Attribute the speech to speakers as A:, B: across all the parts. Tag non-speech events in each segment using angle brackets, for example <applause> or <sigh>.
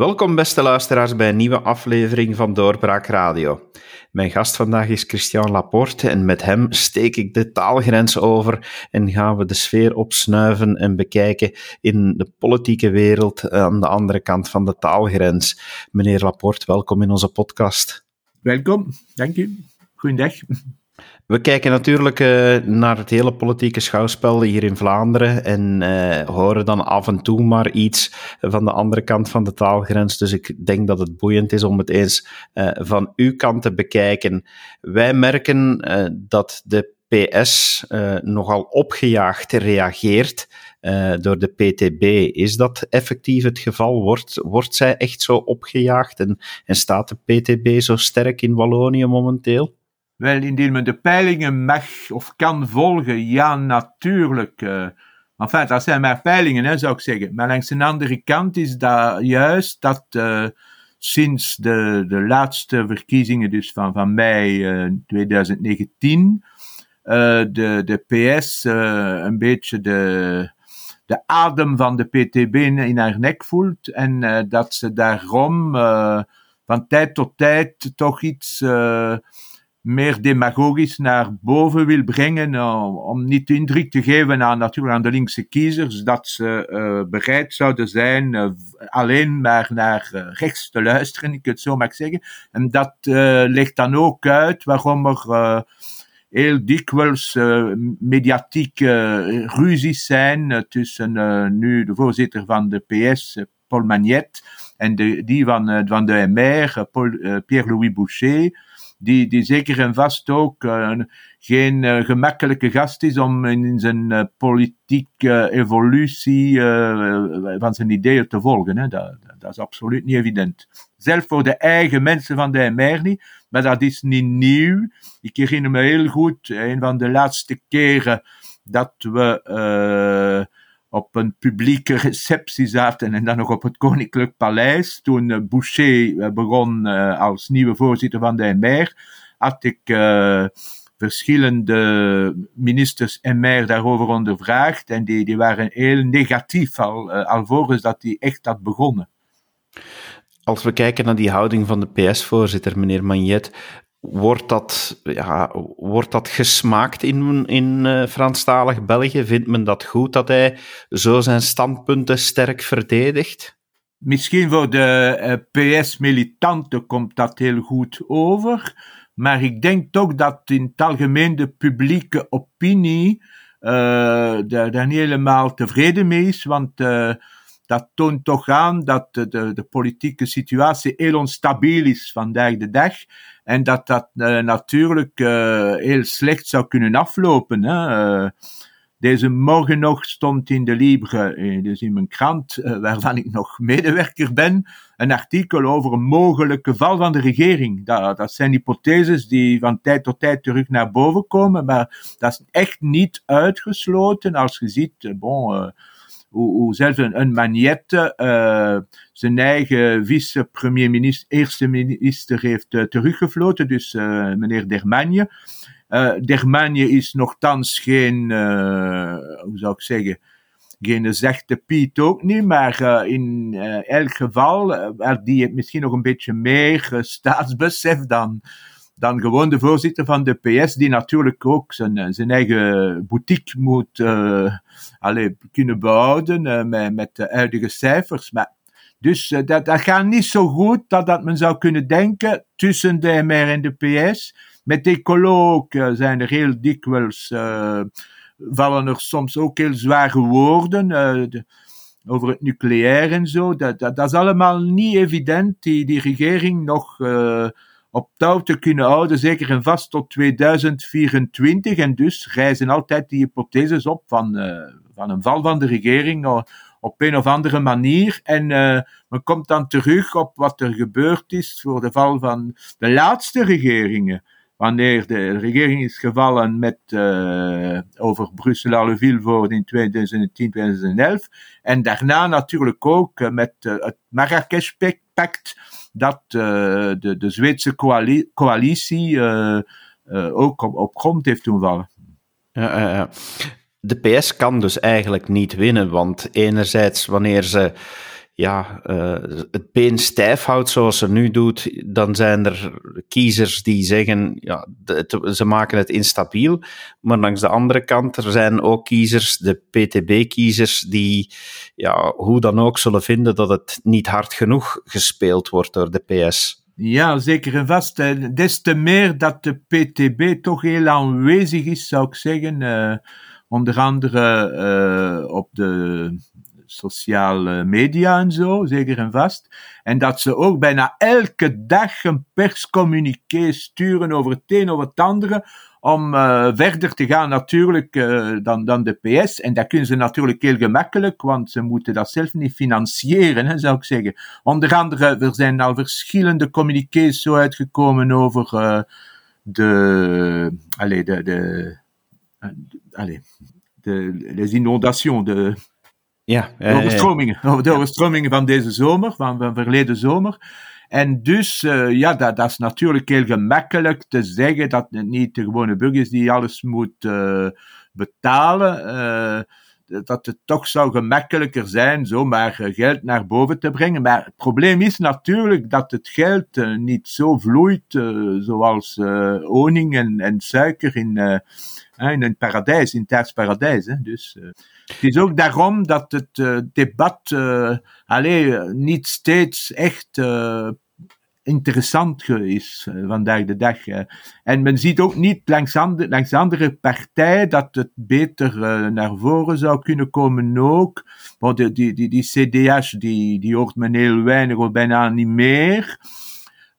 A: Welkom, beste luisteraars, bij een nieuwe aflevering van Doorbraak Radio. Mijn gast vandaag is Christian Laporte en met hem steek ik de taalgrens over en gaan we de sfeer opsnuiven en bekijken in de politieke wereld aan de andere kant van de taalgrens. Meneer Laporte, welkom in onze podcast.
B: Welkom, dank u. Goedendag.
A: We kijken natuurlijk uh, naar het hele politieke schouwspel hier in Vlaanderen en uh, horen dan af en toe maar iets van de andere kant van de taalgrens. Dus ik denk dat het boeiend is om het eens uh, van uw kant te bekijken. Wij merken dat de PS nogal opgejaagd reageert door de PTB. Is dat effectief het geval? Wordt, wordt zij echt zo opgejaagd en, en staat de PTB zo sterk in Wallonië momenteel?
B: Wel, indien men de peilingen mag of kan volgen, ja, natuurlijk. Uh, enfin, dat zijn maar peilingen, zou ik zeggen. Maar langs een andere kant is dat juist dat uh, sinds de, de laatste verkiezingen, dus van, van mei uh, 2019, de, de PS een beetje de, de adem van de PTB in haar nek voelt. En dat ze daarom van tijd tot tijd toch iets meer demagogisch naar boven wil brengen, uh, om niet de indruk te geven aan, natuurlijk aan de linkse kiezers dat ze uh, bereid zouden zijn uh, alleen maar naar rechts te luisteren, ik het zo mag zeggen. En dat legt dan ook uit waarom er heel dikwijls mediatieke ruzies zijn tussen nu de voorzitter van de PS, Paul Magnet, en de, die van, van de MR, Pierre-Louis Boucher die, die zeker en vast ook uh, geen uh, gemakkelijke gast is om in zijn uh, politieke evolutie van zijn ideeën te volgen. Hè. Dat, dat, is absoluut niet evident. Zelf voor de eigen mensen van de MR niet, maar dat is niet nieuw. Ik herinner me heel goed, een van de laatste keren dat we op een publieke receptie zaten en dan nog op het Koninklijk Paleis. Toen uh, Boucher uh, begon uh, als nieuwe voorzitter van de MR, had ik verschillende ministers MR daarover ondervraagd en die, die waren heel negatief al, alvorens dat die echt had begonnen.
A: Als we kijken naar die houding van de PS-voorzitter, meneer Magnet, Wordt dat, ja, wordt dat gesmaakt in, in uh, Franstalig België? Vindt men dat goed dat hij zo zijn standpunten sterk verdedigt?
B: Misschien voor de eh, PS-militanten komt dat heel goed over. Maar ik denk toch dat in het algemeen de publieke opinie uh, daar, niet helemaal tevreden mee is. Want dat toont toch aan dat de, de, de, politieke situatie heel onstabiel is vandaag de dag. En dat dat uh, natuurlijk uh, heel slecht zou kunnen aflopen. Hè? Uh, deze morgen nog stond in de Libre, dus in mijn krant, waarvan ik nog medewerker ben, een artikel over een mogelijke val van de regering. Dat, dat zijn hypotheses die van tijd tot tijd terug naar boven komen, maar dat is echt niet uitgesloten als je ziet, bon, hoe, hoe zelfs een, een Magnette uh, zijn eigen vice-premier-minister, eerste minister heeft uh, teruggefloten, dus uh, meneer Dermagne. Dermagne is nogthans geen, hoe zou ik zeggen, geen zachte Piet ook niet, maar in elk geval, die heeft misschien nog een beetje meer staatsbesef dan, dan gewoon de voorzitter van de PS, die natuurlijk ook zijn, zijn eigen boutique moet uh, kunnen behouden uh, met, met de huidige cijfers. Maar, dus dat, dat gaat niet zo goed dat, dat men zou kunnen denken tussen de MR en de PS. Met zijn er heel dikwijls, vallen er soms ook heel zware woorden. De, over het nucleair en zo. Dat, dat, dat, is allemaal niet evident. Die, die regering nog op touw te kunnen houden, zeker en vast tot 2024. En dus reizen altijd die hypotheses op van, uh, van een val van de regering uh, op een of andere manier. En uh, men komt dan terug op wat er gebeurd is voor de val van de laatste regeringen. Wanneer de regering is gevallen met, over Brussel-Aleville in 2010-2011. En daarna natuurlijk ook met het Marrakesh-pact dat uh, de, de Zweedse coalitie, uh, uh, ook op, op grond heeft doen vallen.
A: de PS kan dus eigenlijk niet winnen, want enerzijds wanneer ze ja, het been stijf houdt zoals ze nu doet, dan zijn er kiezers die zeggen, ja, ze maken het instabiel. Maar langs de andere kant, er zijn ook kiezers, de PTB-kiezers, die ja, hoe dan ook zullen vinden dat het niet hard genoeg gespeeld wordt door de PS.
B: Ja, zeker en vast. Des te meer dat de PTB toch heel aanwezig is, zou ik zeggen. Uh, onder andere uh, op de sociale media en zo, zeker en vast. En dat ze ook bijna elke dag een perscommuniqué sturen over het een of het andere, om uh, verder te gaan natuurlijk uh, dan, dan de PS. En dat kunnen ze natuurlijk heel gemakkelijk, want ze moeten dat zelf niet financieren, zou ik zeggen. Onder andere, er zijn al verschillende communiqués zo uitgekomen over uh, de, allez, de, de, allez, de, les inondations, de, ja, de overstromingen, de overstromingen van deze zomer, van, van verleden zomer. En dus, uh, ja, dat, dat, is natuurlijk heel gemakkelijk te zeggen dat het niet de gewone burgers die alles moet uh, betalen. Uh, dat het toch zou gemakkelijker zijn zomaar geld naar boven te brengen. Maar het probleem is natuurlijk dat het geld niet zo vloeit zoals honing en, en suiker in, in een paradijs, in het paradijs. Hè. Dus het is ook daarom dat het debat alleen niet steeds echt interessant is vandaag de dag. En men ziet ook niet langs, andere, langs andere partijen dat het beter naar voren zou kunnen komen ook. Want die, die, die, die CDH, die, die hoort men heel weinig of bijna niet meer.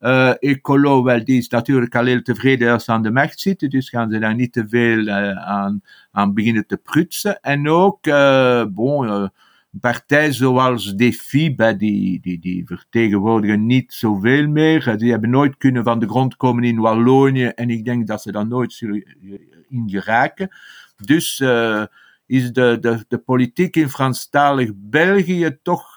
B: Uh, Ecolo, wel, die is natuurlijk al heel tevreden als ze aan de macht zitten, dus gaan ze daar niet te veel uh, aan, aan beginnen te prutsen. En ook, uh, bon, partij zoals Defi, die, die, die vertegenwoordigen niet zoveel meer. Die hebben nooit kunnen van de grond komen in Wallonië en ik denk dat ze dan nooit zullen in geraken. Dus is de, de, de politiek in Franstalig België toch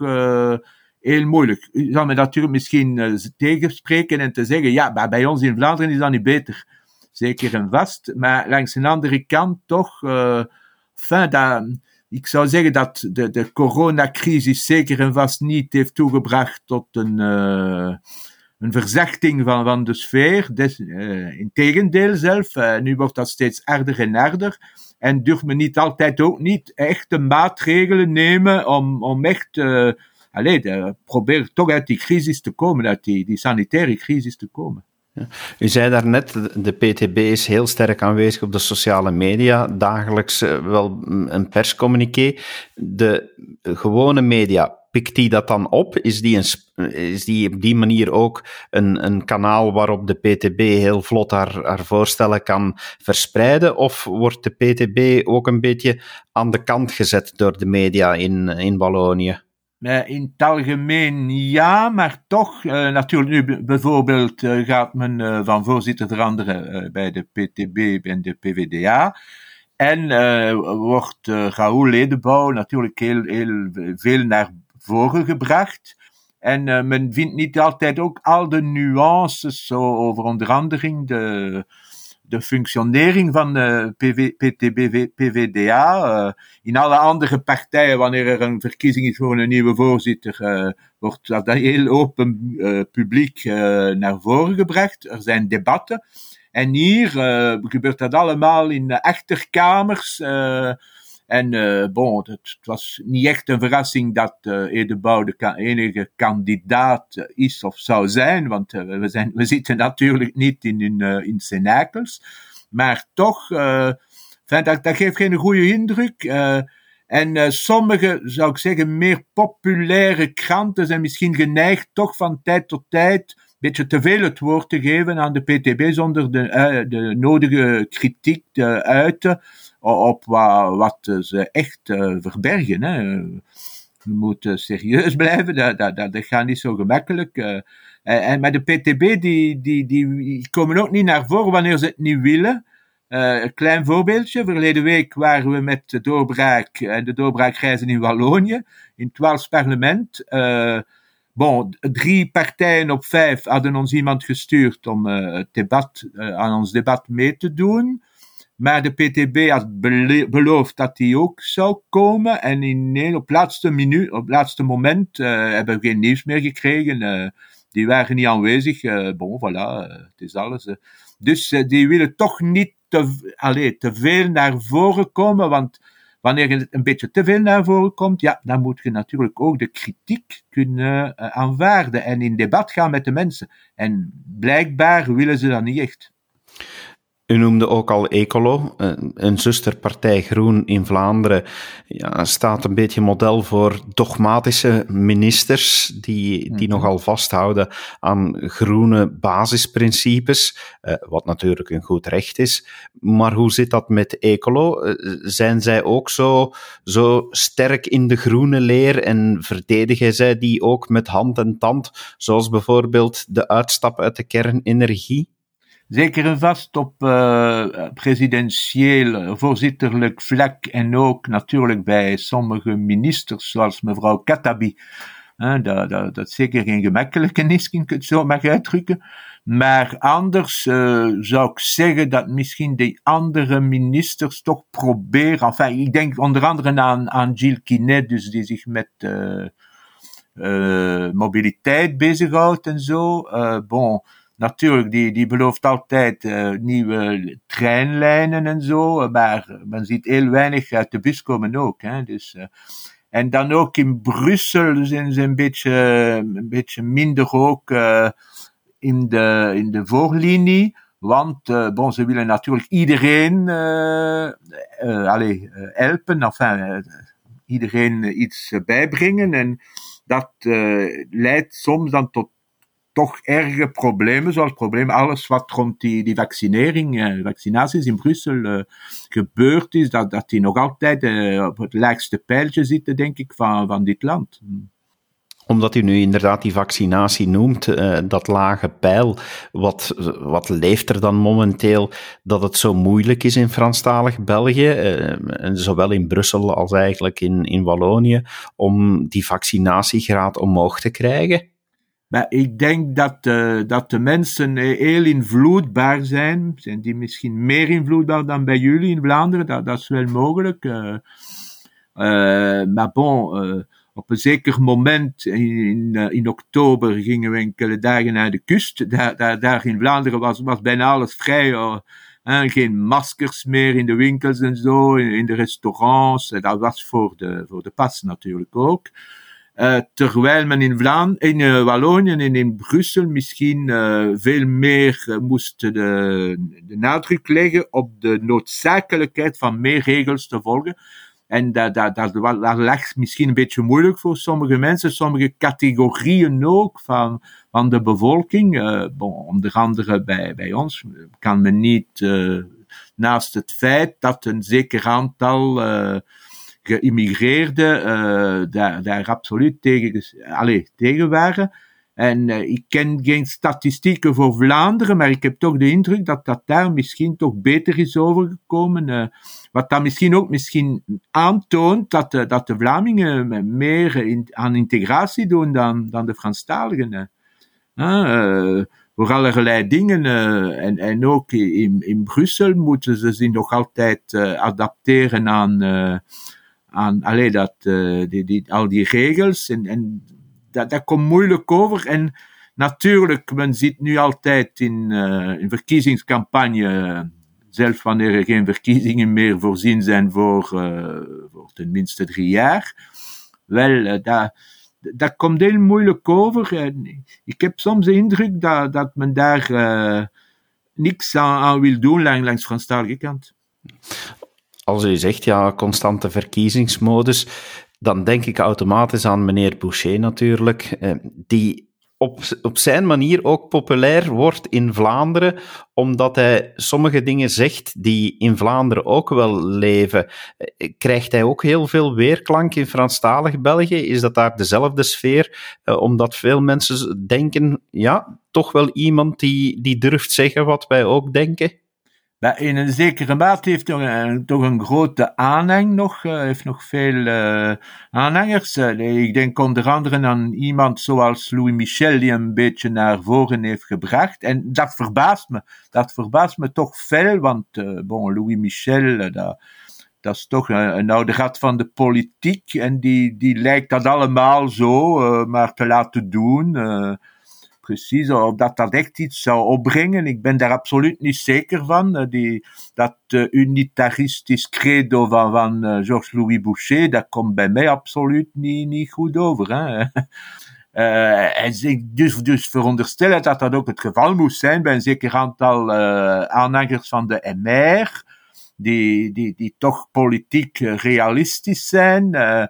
B: heel moeilijk. U zal me natuurlijk misschien uh, tegenspreken en te zeggen, ja, bij ons in Vlaanderen is dat niet beter. Zeker en vast. Maar langs een andere kant toch, uh, ik zou zeggen dat de, de coronacrisis zeker en vast niet heeft toegebracht tot een, uh, een verzachting van, van de sfeer. Des, uh, Integendeel zelf, nu wordt dat steeds harder en harder. En durft men niet altijd ook niet echte maatregelen nemen om, om echt, allez, de, probeer toch uit die crisis te komen, uit die, die sanitaire crisis te komen.
A: U zei daarnet, de PTB is heel sterk aanwezig op de sociale media, dagelijks eh, wel een perscommuniqué. De gewone media, pikt die dat dan op? Is die, een, is die op die manier ook een, een kanaal waarop de PTB heel vlot haar, haar voorstellen kan verspreiden? Of wordt de PTB ook een beetje aan de kant gezet door de media in, in Wallonië?
B: Uh, in het algemeen ja, maar toch, uh, natuurlijk nu bijvoorbeeld uh, gaat men van voorzitter veranderen bij de PTB en de PVDA. En wordt Raoul Ledenbouw natuurlijk heel, heel veel naar voren gebracht. En men vindt niet altijd ook al de nuances zo over onder andere de de functionering van de PV, PVDA. Uh, in alle andere partijen, wanneer er een verkiezing is voor een nieuwe voorzitter, uh, wordt dat heel open uh, publiek naar voren gebracht. Er zijn debatten. En hier gebeurt dat allemaal in de achterkamers. En uh, bon, het, was niet echt een verrassing dat uh, Edebouw de enige kandidaat is of zou zijn, want we, zijn, we zitten natuurlijk niet in, in, uh. Maar toch, uh, dat, dat geeft geen goede indruk. En sommige, zou ik zeggen, meer populaire kranten zijn misschien geneigd toch van tijd tot tijd een beetje te veel het woord te geven aan de PTB zonder de, de nodige kritiek te uiten op wat, ze echt uh, verbergen. Hè. Moeten serieus <laughs> blijven, dat, dat, dat, gaat niet zo gemakkelijk. Uh, en, maar de PTB die, die, die komen ook niet naar voren wanneer ze het niet willen. Uh, een klein voorbeeldje. Verleden week waren we met de doorbraak en de doorbraakreizen in Wallonië, in het Waals parlement. Bon, drie partijen op vijf hadden ons iemand gestuurd om debat, aan ons debat mee te doen. Maar de PTB had beloofd dat die ook zou komen. En in, op laatste, minuut, op laatste moment uh, hebben we geen nieuws meer gekregen. Uh, die waren niet aanwezig. Uh, bon, voilà, het is alles. Dus die willen toch niet te, allez, te veel naar voren komen. Want wanneer het een beetje te veel naar voren komt, ja, dan moet je natuurlijk ook de kritiek kunnen aanvaarden. En in debat gaan met de mensen. En blijkbaar willen ze dat niet echt.
A: U noemde ook al Ecolo, een zusterpartij Groen in Vlaanderen, ja, staat een beetje model voor dogmatische ministers die, die mhm. nogal vasthouden aan groene basisprincipes, eh, wat natuurlijk een goed recht is. Maar hoe zit dat met Ecolo? Eh, zijn zij ook zo, zo sterk in de groene leer en verdedigen zij die ook met hand en tand, zoals bijvoorbeeld de uitstap uit de kernenergie?
B: Zeker vast op uh, presidentieel, voorzitterlijk vlak en ook natuurlijk bij sommige ministers, zoals mevrouw Katabi. Dat, dat, dat zeker geen gemakkelijke <laughs> is, kan ik het zo mag uitdrukken. Maar anders uh, zou ik zeggen dat misschien die andere ministers toch proberen. Enfin, ik denk onder andere aan, aan Gilles Quinet, dus die zich met uh, mobiliteit bezighoudt en zo. bon, natuurlijk, die, die belooft altijd uh, nieuwe treinlijnen en zo, maar men ziet heel weinig uit de bus komen ook. Hè, dus, uh, en dan ook in Brussel zijn ze een beetje, een beetje minder ook in, de, in de voorlinie. Want uh, ze willen natuurlijk iedereen uh, helpen, enfin, iedereen iets bijbrengen. En dat leidt soms dan tot toch erge problemen, zoals problemen, alles wat rond die, die vaccinering, eh, vaccinaties in Brussel uh, gebeurd is, dat, dat die nog altijd uh, op het laagste pijltje zitten, denk ik, van, van dit land.
A: Omdat u nu inderdaad die vaccinatie noemt, dat lage pijl, wat, wat leeft er dan momenteel dat het zo moeilijk is in Franstalig België, uh, zowel in Brussel als eigenlijk in, in Wallonië, om die vaccinatiegraad omhoog te krijgen?
B: Maar ik denk dat, uh, dat de mensen heel invloedbaar zijn. Zijn die misschien meer invloedbaar dan bij jullie in Vlaanderen? Dat, dat is wel mogelijk. Uh, uh, maar bon, op een zeker moment in, in oktober gingen we enkele dagen naar de kust. Daar, daar, daar in Vlaanderen was, was bijna alles vrij. geen maskers meer in de winkels en zo, in, in de restaurants. Dat was voor de, voor de pas natuurlijk ook. Uh, terwijl men in Vlaanderen, in uh, Wallonië en in Brussel misschien uh, veel meer moest de, de nadruk leggen op de noodzakelijkheid van meer regels te volgen. En dat, dat, dat, dat lag misschien een beetje moeilijk voor sommige mensen, sommige categorieën ook van, van de bevolking. bon, onder andere bij, bij ons kan men niet, naast het feit dat een zeker aantal geïmmigreerden uh, daar, daar absoluut tegen, allez, tegen waren. En uh, ik ken geen statistieken voor Vlaanderen, maar ik heb toch de indruk dat dat daar misschien toch beter is overgekomen. Uh, wat dat misschien ook misschien aantoont dat de, dat de Vlamingen meer aan integratie doen dan, dan de Franstaligen. Uh, voor allerlei dingen. en, en ook in, in Brussel moeten ze zich nog altijd adapteren aan aan alleen dat, uh, die, die, al die regels. En, en dat, komt moeilijk over. En natuurlijk, men ziet nu altijd in, uh, in verkiezingscampagne, zelfs wanneer er geen verkiezingen meer voorzien zijn voor, uh, voor tenminste drie jaar, wel, dat, dat komt heel moeilijk over. En ik heb soms de indruk dat, dat men daar niks aan, wil doen langs, langs Franstalige kant
A: als u zegt, ja, constante verkiezingsmodus, dan denk ik automatisch aan meneer Boucher natuurlijk, eh, die op, op zijn manier ook populair wordt in Vlaanderen, omdat hij sommige dingen zegt die in Vlaanderen ook wel leven. Eh, krijgt hij ook heel veel weerklank in Franstalig België? Is dat daar dezelfde sfeer? Eh, omdat veel mensen denken, ja, toch wel iemand die, die durft zeggen wat wij ook denken?
B: In een zekere mate heeft hij toch een grote aanhang nog, heeft nog veel aanhangers. ik denk onder andere aan iemand zoals Louis Michel, die een beetje naar voren heeft gebracht. En dat verbaast me. Dat verbaast me toch veel, want bon, Louis Michel, dat dat is toch een, een, oude rat van de politiek. En die, die lijkt dat allemaal zo maar te laten doen. Uh, precies, of dat dat echt iets zou opbrengen. Ik ben daar absoluut niet zeker van. Uh, die, dat unitaristisch credo van, van Georges-Louis Boucher, dat komt bij mij absoluut niet, niet goed over. Hè? <laughs> en dus, dus veronderstellen dat dat ook het geval moest zijn bij een zeker aantal aanhangers van de MR die, die, die toch politiek eh, realistisch zijn uh,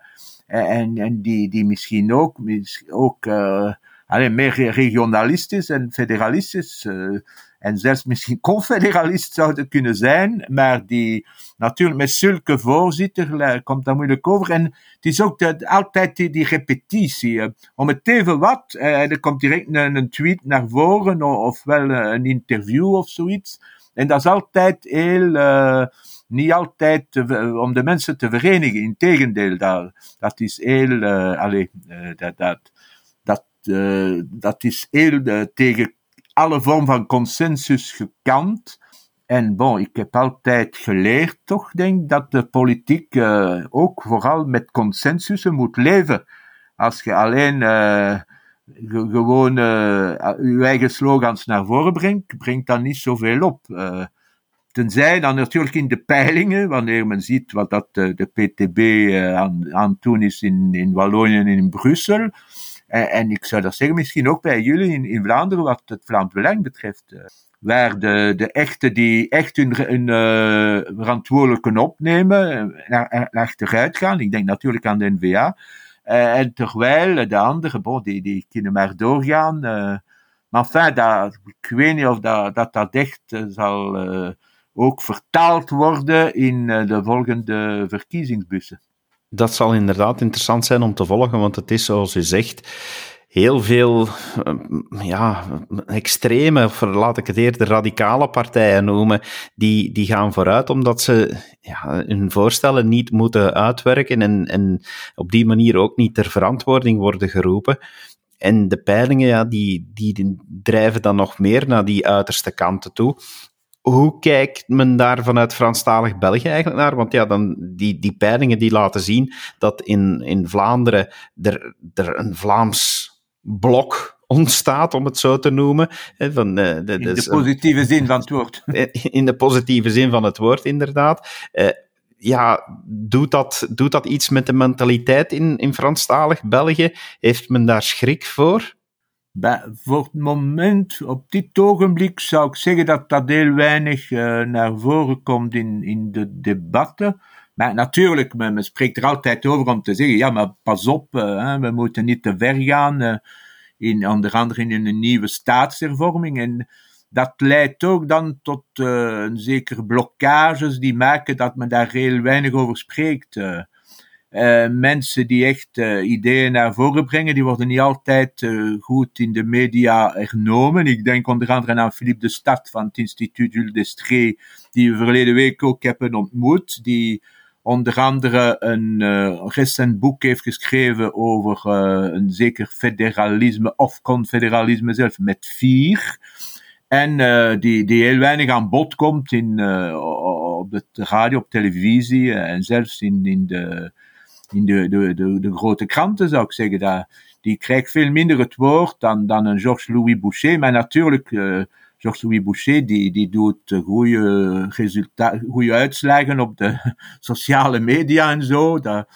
B: en, en die, die misschien ook, ook uh, alleen meer regionalistisch en federalistisch uh, en zelfs misschien <laughs> confederalist zouden kunnen zijn, maar die natuurlijk met zulke voorzitter komt dat moeilijk over. En het is ook altijd die, repetitie. Om het even wat, er komt direct een, een tweet naar voren, of wel een interview of zoiets. En dat is altijd heel, uh, niet altijd om de mensen te verenigen. Integendeel, dat, dat is heel, uh, allez, dat, dat, dat, dat is heel tegen alle vorm van consensus gekant. En bon, ik heb altijd geleerd, toch, denk dat de politiek ook vooral met consensussen moet leven. Als je alleen gewoon uw eigen slogans naar voren brengt, brengt dan niet zoveel op. Tenzij dan natuurlijk in de peilingen, wanneer men ziet wat dat de PTB aan, aan doen is in, in Wallonië en in Brussel. En, en, ik zou dat zeggen, misschien ook bij jullie in, in Vlaanderen, wat het Vlaams Belang betreft. waar de, de echte die echt hun, hun verantwoordelijke opnemen, naar, naar achteruit gaan. Ik denk natuurlijk aan de NVA. Uh, en terwijl de anderen, bon, die, die kunnen maar doorgaan. Uh, maar enfin, dat, ik weet niet of dat dat, dat echt zal ook vertaald worden in de volgende verkiezingsbussen.
A: Dat zal inderdaad interessant zijn om te volgen, want het is zoals u zegt heel veel ja, extreme, of laat ik het eerder radicale partijen noemen, die, die gaan vooruit omdat ze ja, hun voorstellen niet moeten uitwerken en, en op die manier ook niet ter verantwoording worden geroepen. En de peilingen, ja, die, die drijven dan nog meer naar die uiterste kanten toe. Hoe kijkt men daar vanuit Franstalig België eigenlijk naar? Want ja, dan die, die peilingen die laten zien dat in, in Vlaanderen er, er een Vlaams blok ontstaat, om het zo te noemen.
B: Van, uh, de, in de positieve zin van het woord. <laughs>
A: In de positieve zin van het woord, inderdaad. Uh, ja, doet dat, doet dat iets met de mentaliteit in, in Franstalig België? Heeft men daar schrik voor?
B: Voor het moment, op dit ogenblik, zou ik zeggen dat dat heel weinig uh, naar voren komt in, in de debatten. Maar natuurlijk, men, men, spreekt er altijd over om te zeggen, ja, maar pas op, uh, we moeten niet te ver gaan, uh, in, onder andere in een nieuwe staatshervorming. En dat leidt ook dan tot een zekere blokkages die maken dat men daar heel weinig over spreekt. Mensen die echt ideeën naar voren brengen, die worden niet altijd goed in de media genomen. Ik denk onder andere aan Philippe de Stad van het instituut Jules Destree, die we verleden week ook hebben ontmoet, die onder andere een uh, recent boek heeft geschreven over uh, een zeker federalisme of confederalisme zelf met vier. En uh, die, die heel weinig aan bod komt in, op de radio, op televisie en zelfs in, in, de, in de, de, de, de grote kranten zou ik zeggen. Dat, die krijgt veel minder het woord dan, dan een Georges-Louis Boucher. Maar natuurlijk Georges-Louis Boucher, die, die doet goede, resultaten, goede uitslagen op de <laughs> sociale media en zo. Dat,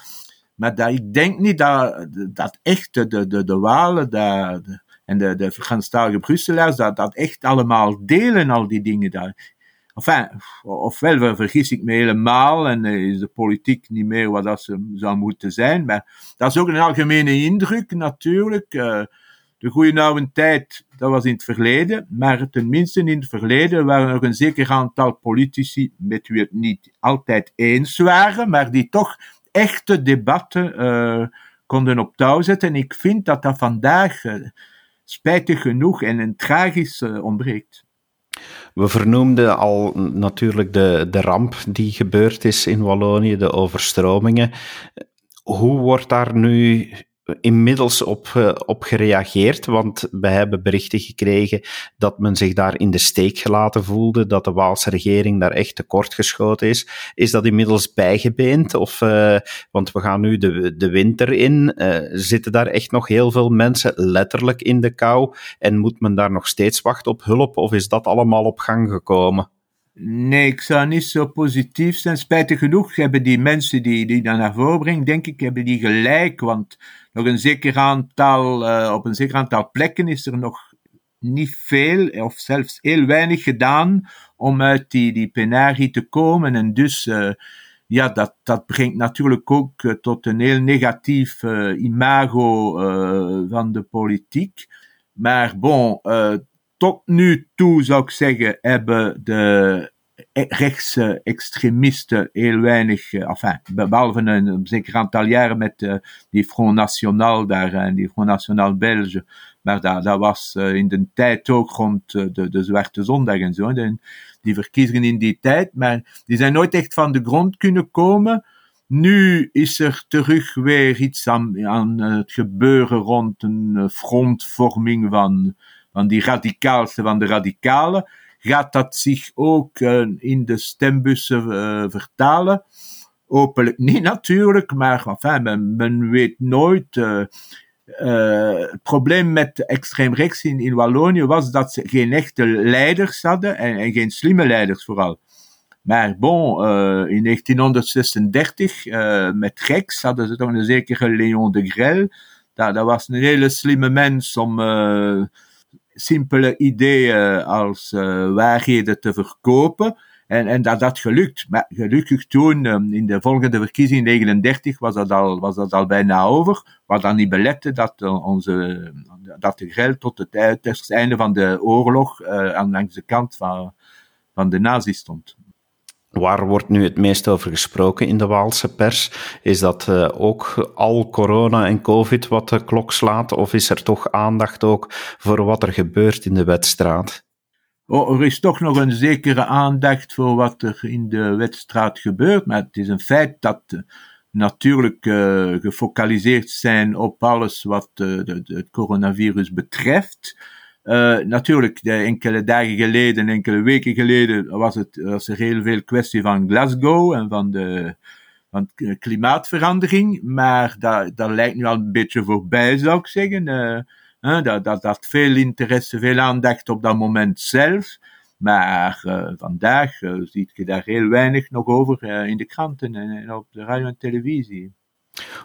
B: maar dat, ik denk niet dat, dat echt de, de, de Walen dat, en de, de Franstalige Brusselaars dat, dat echt allemaal delen, al die dingen. daar. Ofwel vergis ik me helemaal en is de politiek niet meer wat dat zou moeten zijn. Maar dat is ook een algemene indruk natuurlijk. Uh, de goede oude tijd, dat was in het verleden, maar tenminste in het verleden waren er een zeker aantal politici met wie het niet altijd eens waren, maar die toch echte debatten uh, konden op touw zetten. En ik vind dat dat vandaag, spijtig genoeg en een tragisch ontbreekt.
A: We vernoemden al natuurlijk de, de ramp die gebeurd is in Wallonië, de overstromingen. Hoe wordt daar nu inmiddels op, uh, op gereageerd, want we hebben berichten gekregen dat men zich daar in de steek gelaten voelde, dat de Waalse regering daar echt tekort geschoten is. Is dat inmiddels bijgebeend? Of, uh, want we gaan nu de, de winter in. Uh, zitten daar echt nog heel veel mensen letterlijk in de kou en moet men daar nog steeds wachten op hulp? Of is dat allemaal op gang gekomen?
B: Nee, ik zou niet zo positief zijn. Spijtig genoeg hebben die mensen die, die dat naar voren brengen, denk ik, hebben die gelijk. Want nog een zeker aantal, uh, op een zeker aantal plekken is er nog niet veel, of zelfs heel weinig gedaan om uit die, die penarie te komen. En dus, uh, ja, dat, dat brengt natuurlijk ook uh, tot een heel negatief imago van de politiek. Maar bon, tot nu toe zou ik zeggen, hebben de rechtse extremisten heel weinig, uh, enfin, behalve een, zeker aantal jaren met uh, die Front National daar en die Front National Belge, maar dat, was in de tijd ook rond de, de Zwarte Zondag en zo, de, die verkiezingen in die tijd, maar die zijn nooit echt van de grond kunnen komen. Nu is er terug weer iets aan het gebeuren rond een frontvorming van van die radicaalste van de radicalen, gaat dat zich ook uh, in de stembussen uh, vertalen? Hopelijk niet natuurlijk, maar enfin, men, men weet nooit. Uh, het probleem met extreem rechts in, in Wallonië was dat ze geen echte leiders hadden en, en geen slimme leiders vooral. Maar bon, in 1936, uh, met rechts, hadden ze toch een zekere Léon de Grel. Dat, dat was een hele slimme mens om simpele ideeën als uh, waarheden te verkopen. En, en dat dat gelukt. Maar gelukkig toen, um, in de volgende verkiezing, 39, was dat al, was dat al bijna over. Wat dan niet belette dat, uh, onze, dat de geld tot het, einde van de oorlog aan langs de kant van, van de nazi stond.
A: Waar wordt nu het meest over gesproken in de Waalse pers? Is dat uh, ook al corona en covid wat de klok slaat? Of is er toch aandacht ook voor wat er gebeurt in de wedstraat?
B: Oh, er is toch nog een zekere aandacht voor wat er in de wedstraat gebeurt. Maar het is een feit dat uh, natuurlijk uh, gefocaliseerd zijn op alles wat het coronavirus betreft. Uh, natuurlijk, de enkele dagen geleden, enkele weken geleden, was, het, was er heel veel kwestie van Glasgow en van de van klimaatverandering. Maar dat, dat lijkt nu al een beetje voorbij, zou ik zeggen. Uh, dat, dat, dat veel interesse, veel aandacht op dat moment zelf. Maar vandaag ziet je daar heel weinig nog over in de kranten en op de radio en televisie.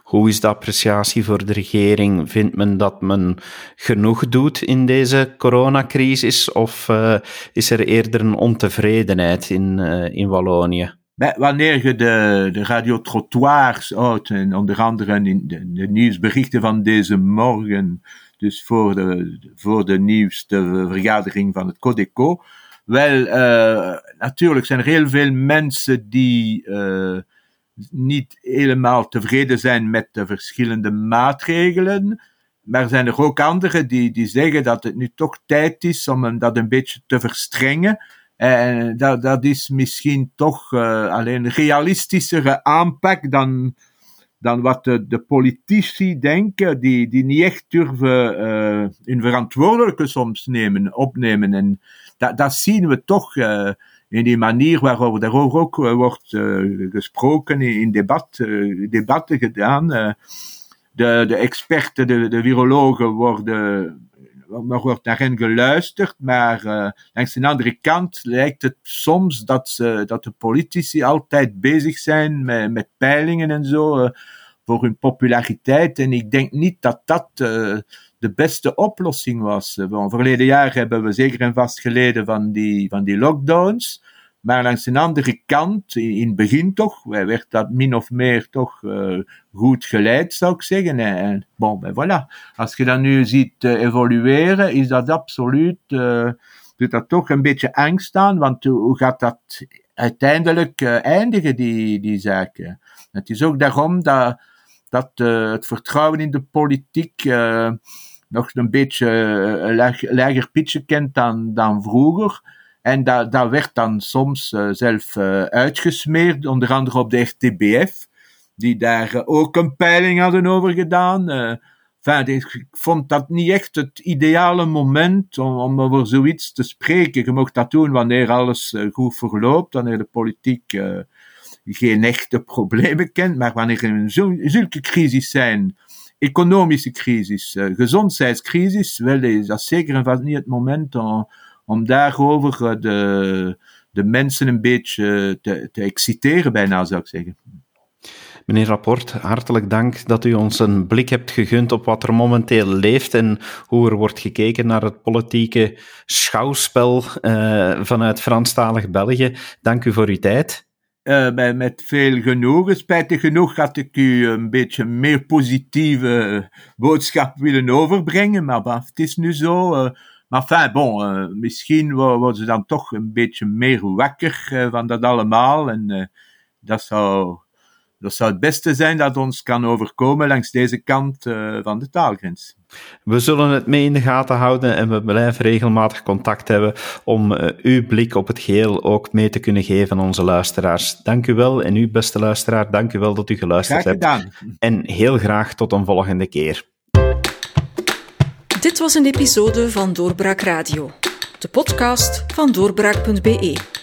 A: Hoe is de appreciatie voor de regering? Vindt men dat men genoeg doet in deze coronacrisis of uh, is er eerder een ontevredenheid in, uh, in Wallonië?
B: Wanneer je de, de radiotrottoirs houdt, en onder andere in de, de, nieuwsberichten van deze morgen, dus voor de, voor de nieuwste vergadering van het Codeco, wel, uh, natuurlijk zijn er heel veel mensen die niet helemaal tevreden zijn met de verschillende maatregelen. Maar zijn er ook anderen die, die zeggen dat het nu toch tijd is om dat een beetje te verstrengen. En dat, dat is misschien toch uh, alleen een realistischere aanpak dan, dan wat de, de politici denken, die, die niet echt durven uh, hun verantwoordelijke soms nemen, opnemen. En dat, dat zien we toch. Uh, in die manier waarop daarover ook uh, wordt uh, gesproken, in debat, uh, debatten gedaan. de, de experten, de, de virologen worden, wordt naar hen geluisterd, maar langs de andere kant lijkt het soms dat, ze, dat de politici altijd bezig zijn met, met peilingen en zo voor hun populariteit. En ik denk niet dat dat de beste oplossing was. Bon, verleden jaar hebben we zeker en vast geleden van die, van die lockdowns. Maar langs de andere kant, in het begin toch, werd dat min of meer toch uh, goed geleid, zou ik zeggen. En, bon, ben voilà. Als je dat nu ziet uh, evolueren, is dat absoluut, uh, doet dat toch een beetje angst aan, want hoe gaat dat uiteindelijk eindigen, die, die zaken? Het is ook daarom dat, dat het vertrouwen in de politiek nog een beetje een lager pitje kent dan, dan vroeger. En dat, dat werd dan soms zelf uitgesmeerd, onder andere op de RTBF, die daar ook een peiling hadden over gedaan. Enfin, ik vond dat niet echt het ideale moment om, om over zoiets te spreken. Je mocht dat doen wanneer alles goed verloopt, wanneer de politiek geen echte problemen kent, maar wanneer er zulke crisis zijn, economische crisis, gezondheidscrisis, wel is dat zeker en vast niet het moment om om daarover eh, de, de mensen een beetje te, te exciteren, bijna zou ik zeggen.
A: Meneer Rapport, hartelijk dank dat u ons een blik hebt gegund op wat er momenteel leeft en hoe er wordt gekeken naar het politieke schouwspel uh, vanuit Franstalig België. Dank u voor uw tijd.
B: Uh, met veel genoegen. Spijtig genoeg had ik u een beetje meer positieve boodschap willen overbrengen, maar bah, het is nu zo. Uh, maar enfin, bon, misschien worden ze dan toch een beetje meer wakker van dat allemaal. En dat, zou, dat zou het beste zijn dat ons kan overkomen langs deze kant van de taalgrens.
A: We zullen het mee in de gaten houden en we blijven regelmatig contact hebben om uw blik op het geheel ook mee te kunnen geven aan onze luisteraars. Dank u wel en u, beste luisteraar, dank u wel dat u geluisterd
B: graag gedaan.
A: hebt. En heel graag tot een volgende keer.
C: Dit was een episode van Doorbraak Radio, de podcast van doorbraak.be.